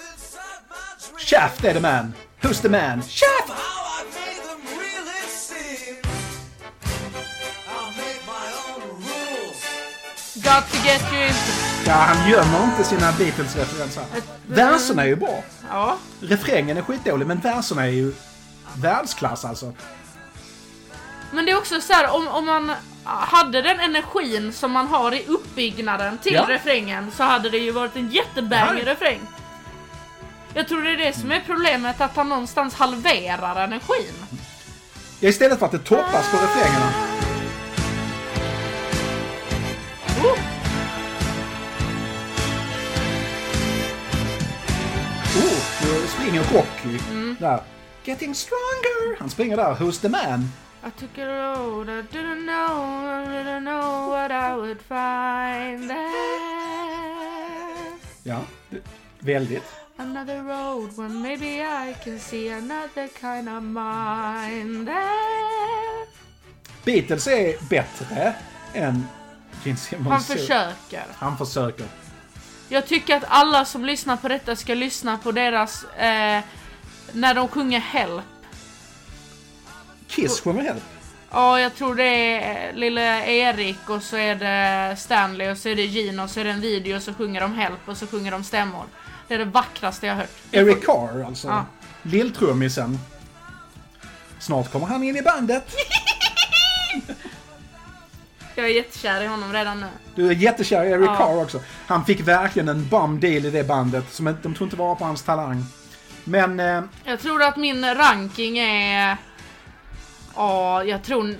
Shaft är the man. Who's the man? Shaft! Got to get you. Ja, han gömmer inte sina Beatles-referenser. Verserna är ju bra. Ja. Refrängen är skitdålig, men verserna är ju världsklass alltså. Men det är också så här, om, om man hade den energin som man har i uppbyggnaden till Ja. refrängen så hade det ju varit en jättebangig Ja. refräng. Jag tror det är det som är problemet, att han någonstans halverar energin. Ja, istället för att det toppas på refrängerna. Oh, Oh, nu springer Rocky där. Getting stronger! Han springer där. Who's the man? I took a road I didn't know, I didn't know what I would find there. Ja, väldigt. Another road where maybe I can see another kind of mind there. Beatles är bättre än. Han försöker. Han försöker. Jag tycker att alla som lyssnar på detta ska lyssna på deras, eh, när de sjunger Help. Kiss sjunger Help. Ja, jag tror det är eh, lille Erik och så är det Stanley och så är det Gene och så är det en video och så sjunger de Help och så sjunger de stämmor. Det är det vackraste jag har hört. Eric Carr alltså. Ja. Lilltrummisen. Snart kommer han in i bandet. [laughs] Jag är jättekär i honom redan nu. Du är jättekär i Eric Ja. Carr också. Han fick verkligen en bum deal i det bandet. Som inte- de tror inte var på hans talang. Men... Eh, Jag tror att min ranking är... Ja, jag tror...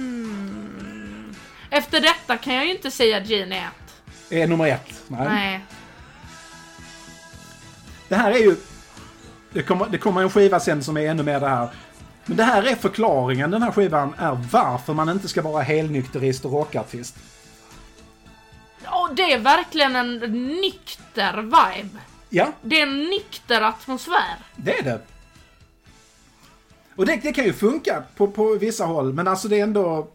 Mm, efter detta kan jag ju inte säga Gene är ett. är nummer ett. Nej. Nej. Det här är ju... Det kommer, det kommer en skiva sen som är ännu mer det här. Men det här är förklaringen, den här skivan, är varför man inte ska vara helnykterist och rockartist. Ja, det är verkligen en nykter vibe. Ja, Det är en nykter atmosfär. det är det. Och det, det kan ju funka på, på vissa håll, men alltså det är ändå...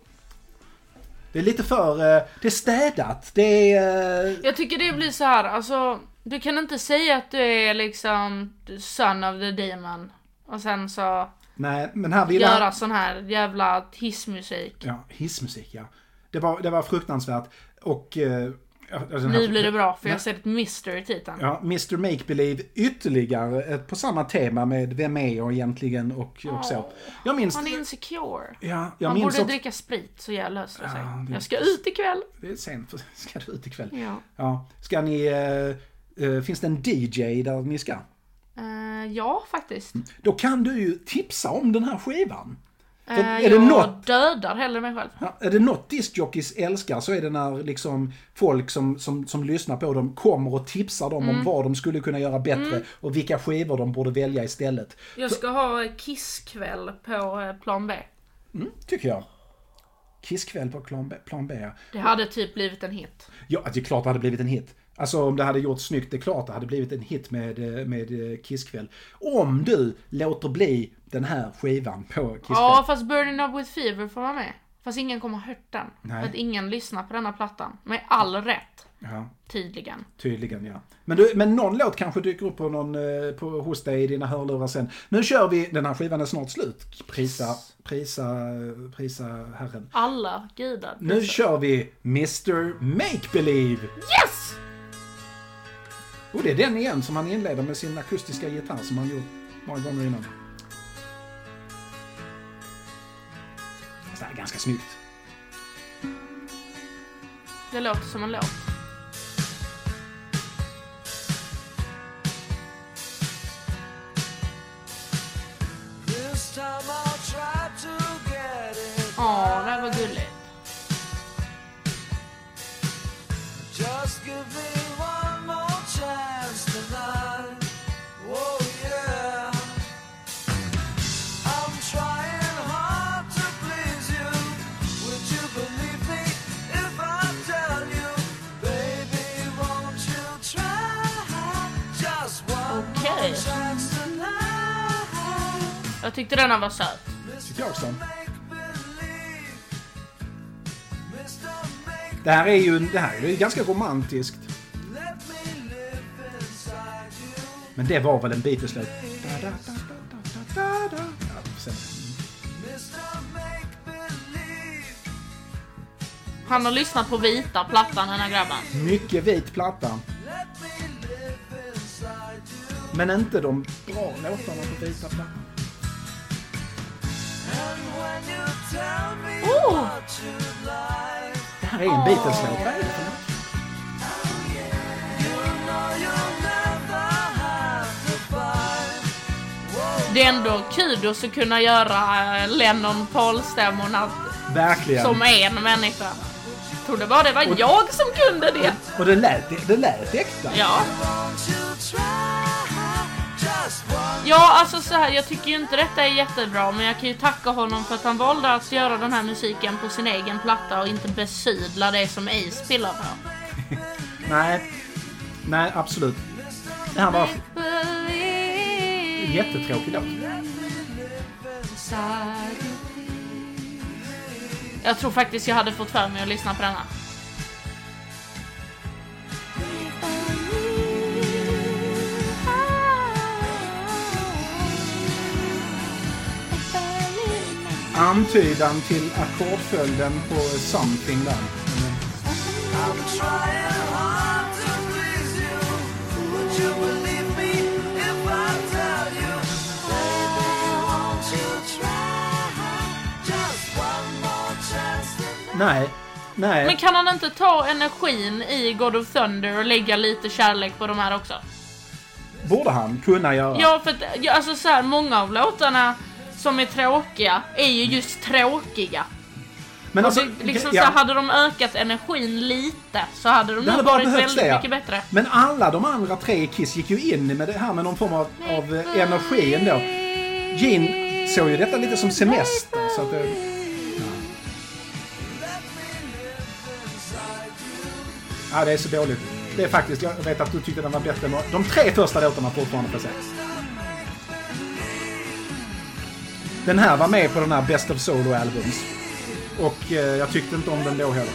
Det är lite för... eh, Det är städat. Det är... eh, Jag tycker det blir så här, alltså... Du kan inte säga att du är liksom son of the demon. Och sen så Nej, men här vill göra sån här jävla hissmusik. Ja, hissmusik ja. Det var, det var fruktansvärt. Och eh, alltså Nu blir det bra, för jag Ja. ser ett Mr i titeln. Ja, Mr Make Believe ytterligare ett, på samma tema med vem är jag egentligen och, och så. Jag minns... Han är insecure. Ja, jag Han borde också... dricka sprit så jag löser det sig. Ja, det- Jag ska ut ikväll. Det är sent, [laughs] ska du ut ikväll? Ja. Ja. Ska ni... eh, eh, finns det en DJ där ni ska? Eh, ja, faktiskt. Då kan du ju tipsa om den här skivan. Uh, är det jag något- dödar hellre mig själv. Är det något discjockeys älskar så är det när liksom folk som, som, som lyssnar på dem kommer och tipsar dem Mm. om vad de skulle kunna göra bättre och vilka skivor de borde välja istället. Jag ska ha kisskväll på eh, plan B. Mm, tycker jag. Kisskväll på plan B. Plan B. Det hade typ blivit en hit. Ja, det är klart det hade blivit en hit. Alltså om det hade gjort snyggt, det är klart det hade blivit en hit med, eh, med eh, Kisskväll. Om du låter bli den här skivan på Kisskväll. Ja, fast Burning Up With Fever får vara med. Fast ingen kommer ha hört den. Nej. För att ingen lyssnar på denna plattan. Med all rätt, Ja, tydligen. tydligen ja. Men, du, men någon låt kanske dyker upp på någon, eh, på, hos dig i dina hörlurar sen. Nu kör vi, den här skivan är snart slut. Prisa, prisa, prisa Herren. Alla gudar. Nu kör vi Mr Make Believe. Yes! Och det är den igen som han inleder med sin akustiska gitarr som han gjort många gånger innan. Fast det här är ganska snyggt. Det låter som en låt. Jag tyckte denna var söt. Tycker jag också. Det här är ju det här är ju ganska romantiskt. Men det var väl en Beatles-låt? Han har lyssnat på vita plattan, den här grabben. Mycket vit platta. Men inte de bra låtarna på vita plattan. Oh. Det här är en Beatles-låt. Vad är det för något? är ändå kudos att kunna göra eh, Lennon-Paul-stämmorna Verkligen. som en människa. Trodde bara det var jag som kunde det. Och det lät, det, det lät äkta. Ja. Ja, alltså så här, jag tycker ju inte detta är jättebra, men jag kan ju tacka honom för att han valde att göra den här musiken på sin egen platta och inte besydla det som Ace spelar på. [laughs] Nej. Nej, absolut. Det här var en jättetråkig låt. Jag tror faktiskt jag hade fått för mig att lyssna på denna. Antydan till ackordföljden på Something där. Nej. Nej. Men kan han inte ta energin i God of Thunder och lägga lite kärlek på de här också? Borde han kunna göra. Ja, för att, alltså så här, många av låtarna som är tråkiga är ju just tråkiga. Men alltså, liksom ja. så hade de ökat energin lite så hade de nog varit väldigt det, ja. mycket bättre. Men alla de andra tre Kiss gick ju in med det här med någon form av, av eh, energi ändå. Gene såg ju detta lite som semester. Så att, eh, ja. ja, det är så dåligt. Det är faktiskt, jag vet att du tyckte den var bättre än de tre första låtarna fortfarande på 6. Den här var med på den här Best of Solo Albums. Och eh, jag tyckte inte om den då heller.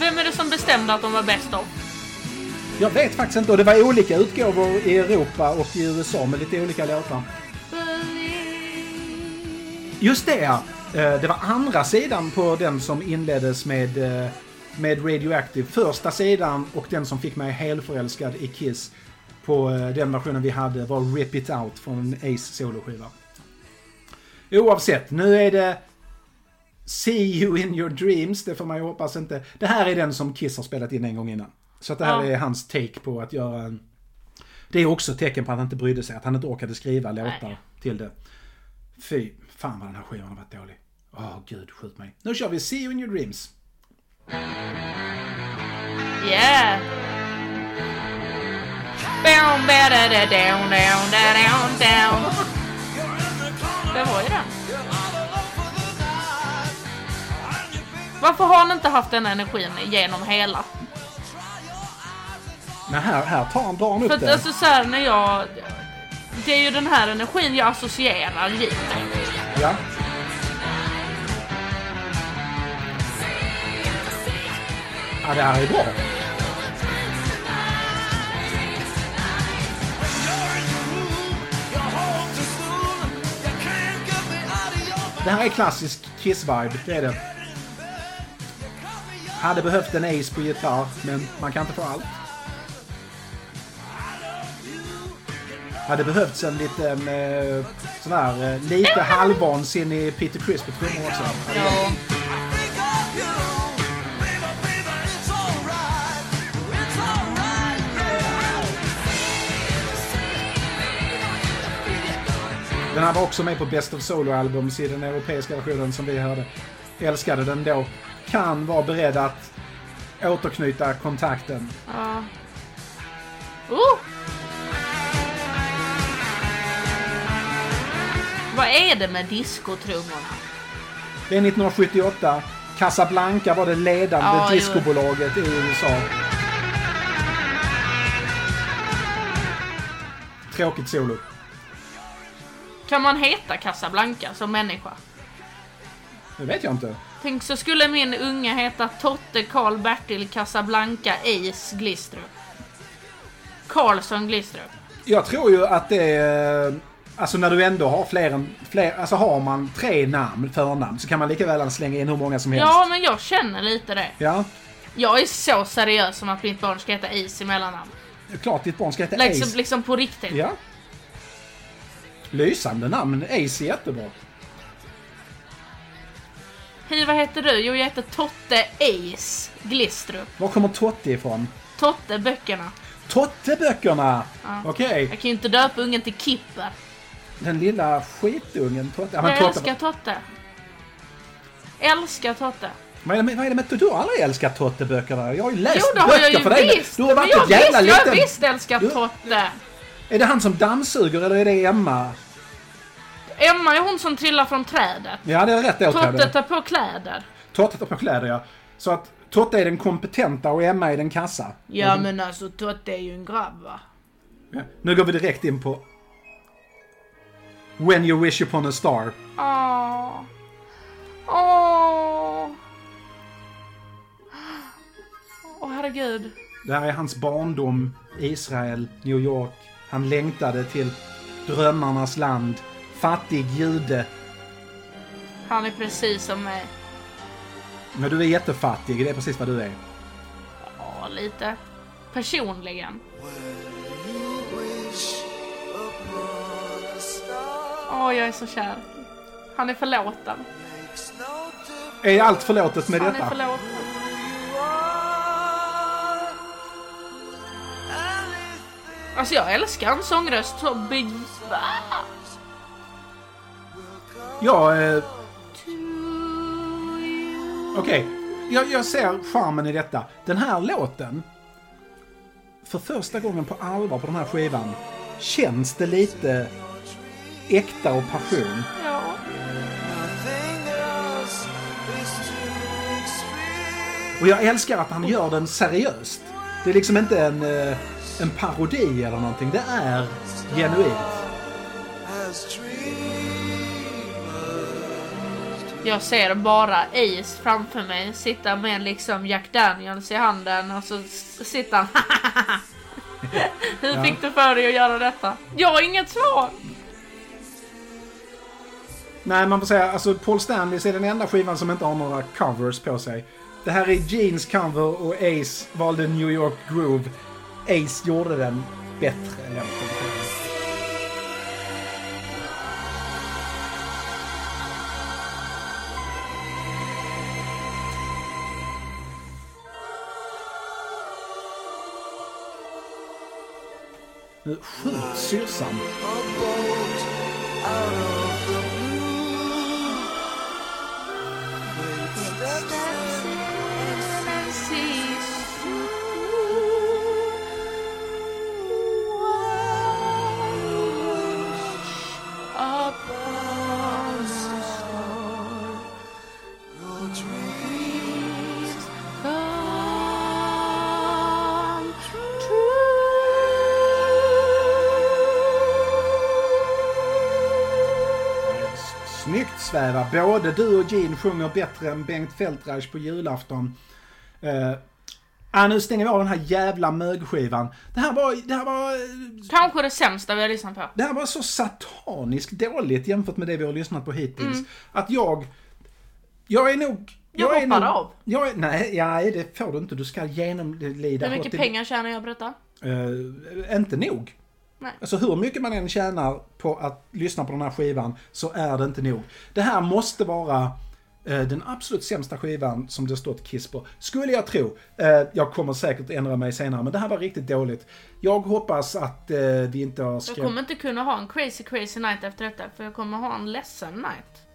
Vem är det som bestämde att de var bäst av? Jag vet faktiskt inte. Och det var olika utgåvor i Europa och i USA med lite olika låtar. Just det ja. Eh, Det var andra sidan på den som inleddes med eh, med Radioactive. Första sidan och den som fick mig helförälskad i Kiss på eh, den versionen vi hade var Rip It Out från Ace soloskiva. Oavsett, nu är det See You In Your Dreams, det får man ju hoppas inte. Det här är den som Kiss har spelat in en gång innan. Så att det här Ja. är hans take på att göra en... Det är också ett tecken på att han inte brydde sig, att han inte orkade skriva låtar Nej. till det. Fy, fan vad den här skivan har varit dålig. Åh gud, skjut mig. Nu kör vi See You In Your Dreams. Yeah! Down, da, da, da, down, down, da, down, down. Det var ju den. Varför har han inte haft den energin genom hela? Men här, här tar han, drar han upp För att det. alltså så här, när jag... Det är ju den här energin jag associerar Jimmy. Ja. Ja, det här är bra. Det här är klassisk Kiss-vibe, det är det. Hade behövt en Ace på gitarr, men man kan inte få allt. Hade behövts en liten eh, sån här eh, lite halvvansinnig Peter Criss på trummor också. Ja. Den här var också med på Best of Solo-albums i den europeiska versionen som vi hörde. Älskade den då. Kan vara beredd att återknyta kontakten. ja. Oh! Vad är det med diskotrummorna? Det är 1978. Casablanca var det ledande Ja, jo. discobolaget i USA. Tråkigt solo. Kan man heta Casablanca som människa? Det vet jag inte. Tänk så skulle min unge heta Totte Karl Bertil Casablanca Ace Glistrup. Karlsson Glistrup. Jag tror ju att det är... Alltså när du ändå har fler än... Fler, alltså har man tre namn, förnamn, så kan man lika väl slänga in hur många som helst. Ja, men jag känner lite det. Ja. Jag är så seriös som att mitt barn ska heta Ace i mellannamn. Klart ditt barn ska heta Liksom, Ace. liksom på riktigt. Ja. Lysande namn. Ace är jättebra. Hej, vad heter du? Jo, jag heter Totte Ace Glistrup. Var kommer Totte ifrån? Totte böckerna. Totteböckerna! Ja. Okej. Jag kan ju inte döpa ungen till Kipper. Den lilla skitungen Totte. Ja, men Jag Totte. älskar Totte. Älskar Totte. Vad är, det med, vad är det med Du har aldrig älskat Totteböckerna? Jag har ju läst Jo, det har böcker jag ju för dig. visst! Du har Men varit jag ett jävla visst, jag har liten... visst älskat Du- Totte. Är det han som dammsuger eller är det Emma? Emma är hon som trillar från trädet. Ja, det är rätt Totte åtgärd. tar på kläder. Totte tar på kläder, ja. Så att Totte är den kompetenta och Emma är den kassa. Ja men alltså Totte är ju en grabb va? Ja. Nu går vi direkt in på... When you wish upon a star. Åh. Åh. Åh herregud. Det här är hans barndom, Israel, New York. Han längtade till drömmarnas land. Fattig jude. Han är precis som mig. Men du är jättefattig, det är precis vad du är. Ja, lite. Personligen. Åh, jag är så kär. Han är förlåten. Är allt förlåtet med Han är detta? förlåten. Alltså jag älskar en sångröst så be- Ja, eh, okej. Jag, jag ser charmen i detta. Den här låten, för första gången på allvar på den här skivan, känns det lite äkta och passion. Ja. Och jag älskar att han gör den seriöst. Det är liksom inte en, eh, en parodi eller någonting. Det är genuint. Jag ser bara Ace framför mig sitta med liksom Jack Daniels i handen och så sitter han [laughs] Hur Ja. fick du för dig att göra detta? Jag har inget svar! Nej, man får säga alltså Paul Stanley är den enda skivan som inte har några covers på sig. Det här är Jeans cover och Ace valde New York Groove. Ace gjorde den bättre än den Sväva. Både du och Jean sjunger bättre än Bengt Feldreich på julafton. Uh, ah, nu stänger vi av den här jävla mögskivan. Det här var, det här var, Kanske det sämsta vi har lyssnat på. det här var så sataniskt dåligt jämfört med det vi har lyssnat på hittills. Att jag, jag är nog... Mm. Jag är hoppar nog, av. Jag är, nej, ja, det får du inte. Du ska genomlida... Hur mycket pengar tjänar jag på detta? Eh, inte nog. Nej. Alltså hur mycket man än tjänar på att lyssna på den här skivan så är det inte nog. Det här måste vara eh, den absolut sämsta skivan som det stått Kiss på. Skulle jag tro. Eh, jag kommer säkert ändra mig senare men det här var riktigt dåligt. Jag hoppas att eh, vi inte har Jag skrämt... kommer inte kunna ha en crazy crazy night efter detta för jag kommer ha en ledsen night.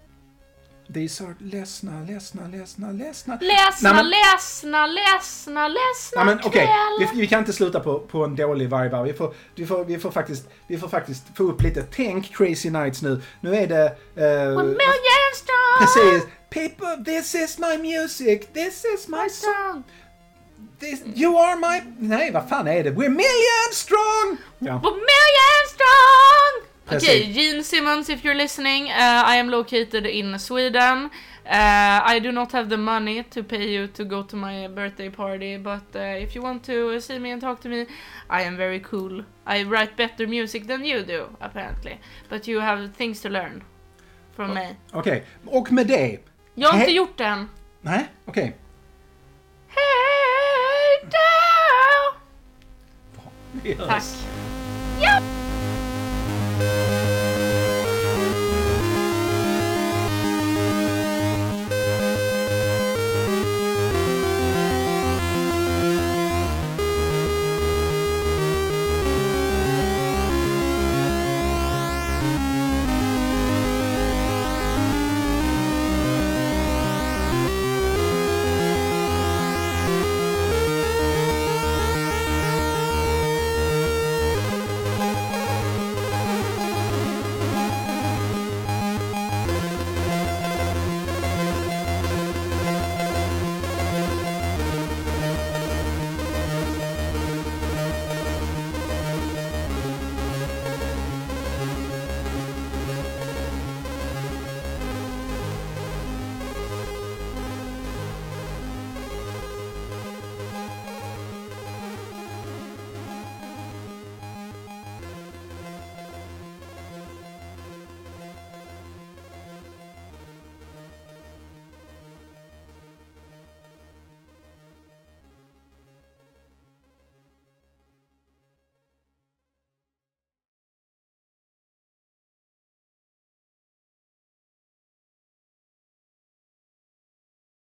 These are ledsna, ledsna, ledsna, ledsna. Ledsna, Nej, men- ledsna, ledsna, ledsna Ja, men kväll. vi, vi kan inte sluta på, på en dålig vibe. Vi får, vi, får, vi, får faktiskt, vi får faktiskt få upp lite Tänk Crazy Nights nu. Nu är det... eh, One million strong! Precis. People, this is my music, this is my song. This, you are my... Nej, vad fan är det? We're million strong! Ja. One million strong! Precis. Okay, Gene Simmons, if you're listening, uh, I am located in Sweden. Uh, I do not have the money to pay you to go to my birthday party, but uh, if you want to see me and talk to me, I am very cool. I write better music than you do, apparently. But you have things to learn from me. Okej, och med det... Jag har inte gjort det än. Nej, okej. Hej då! Tack. Thank you.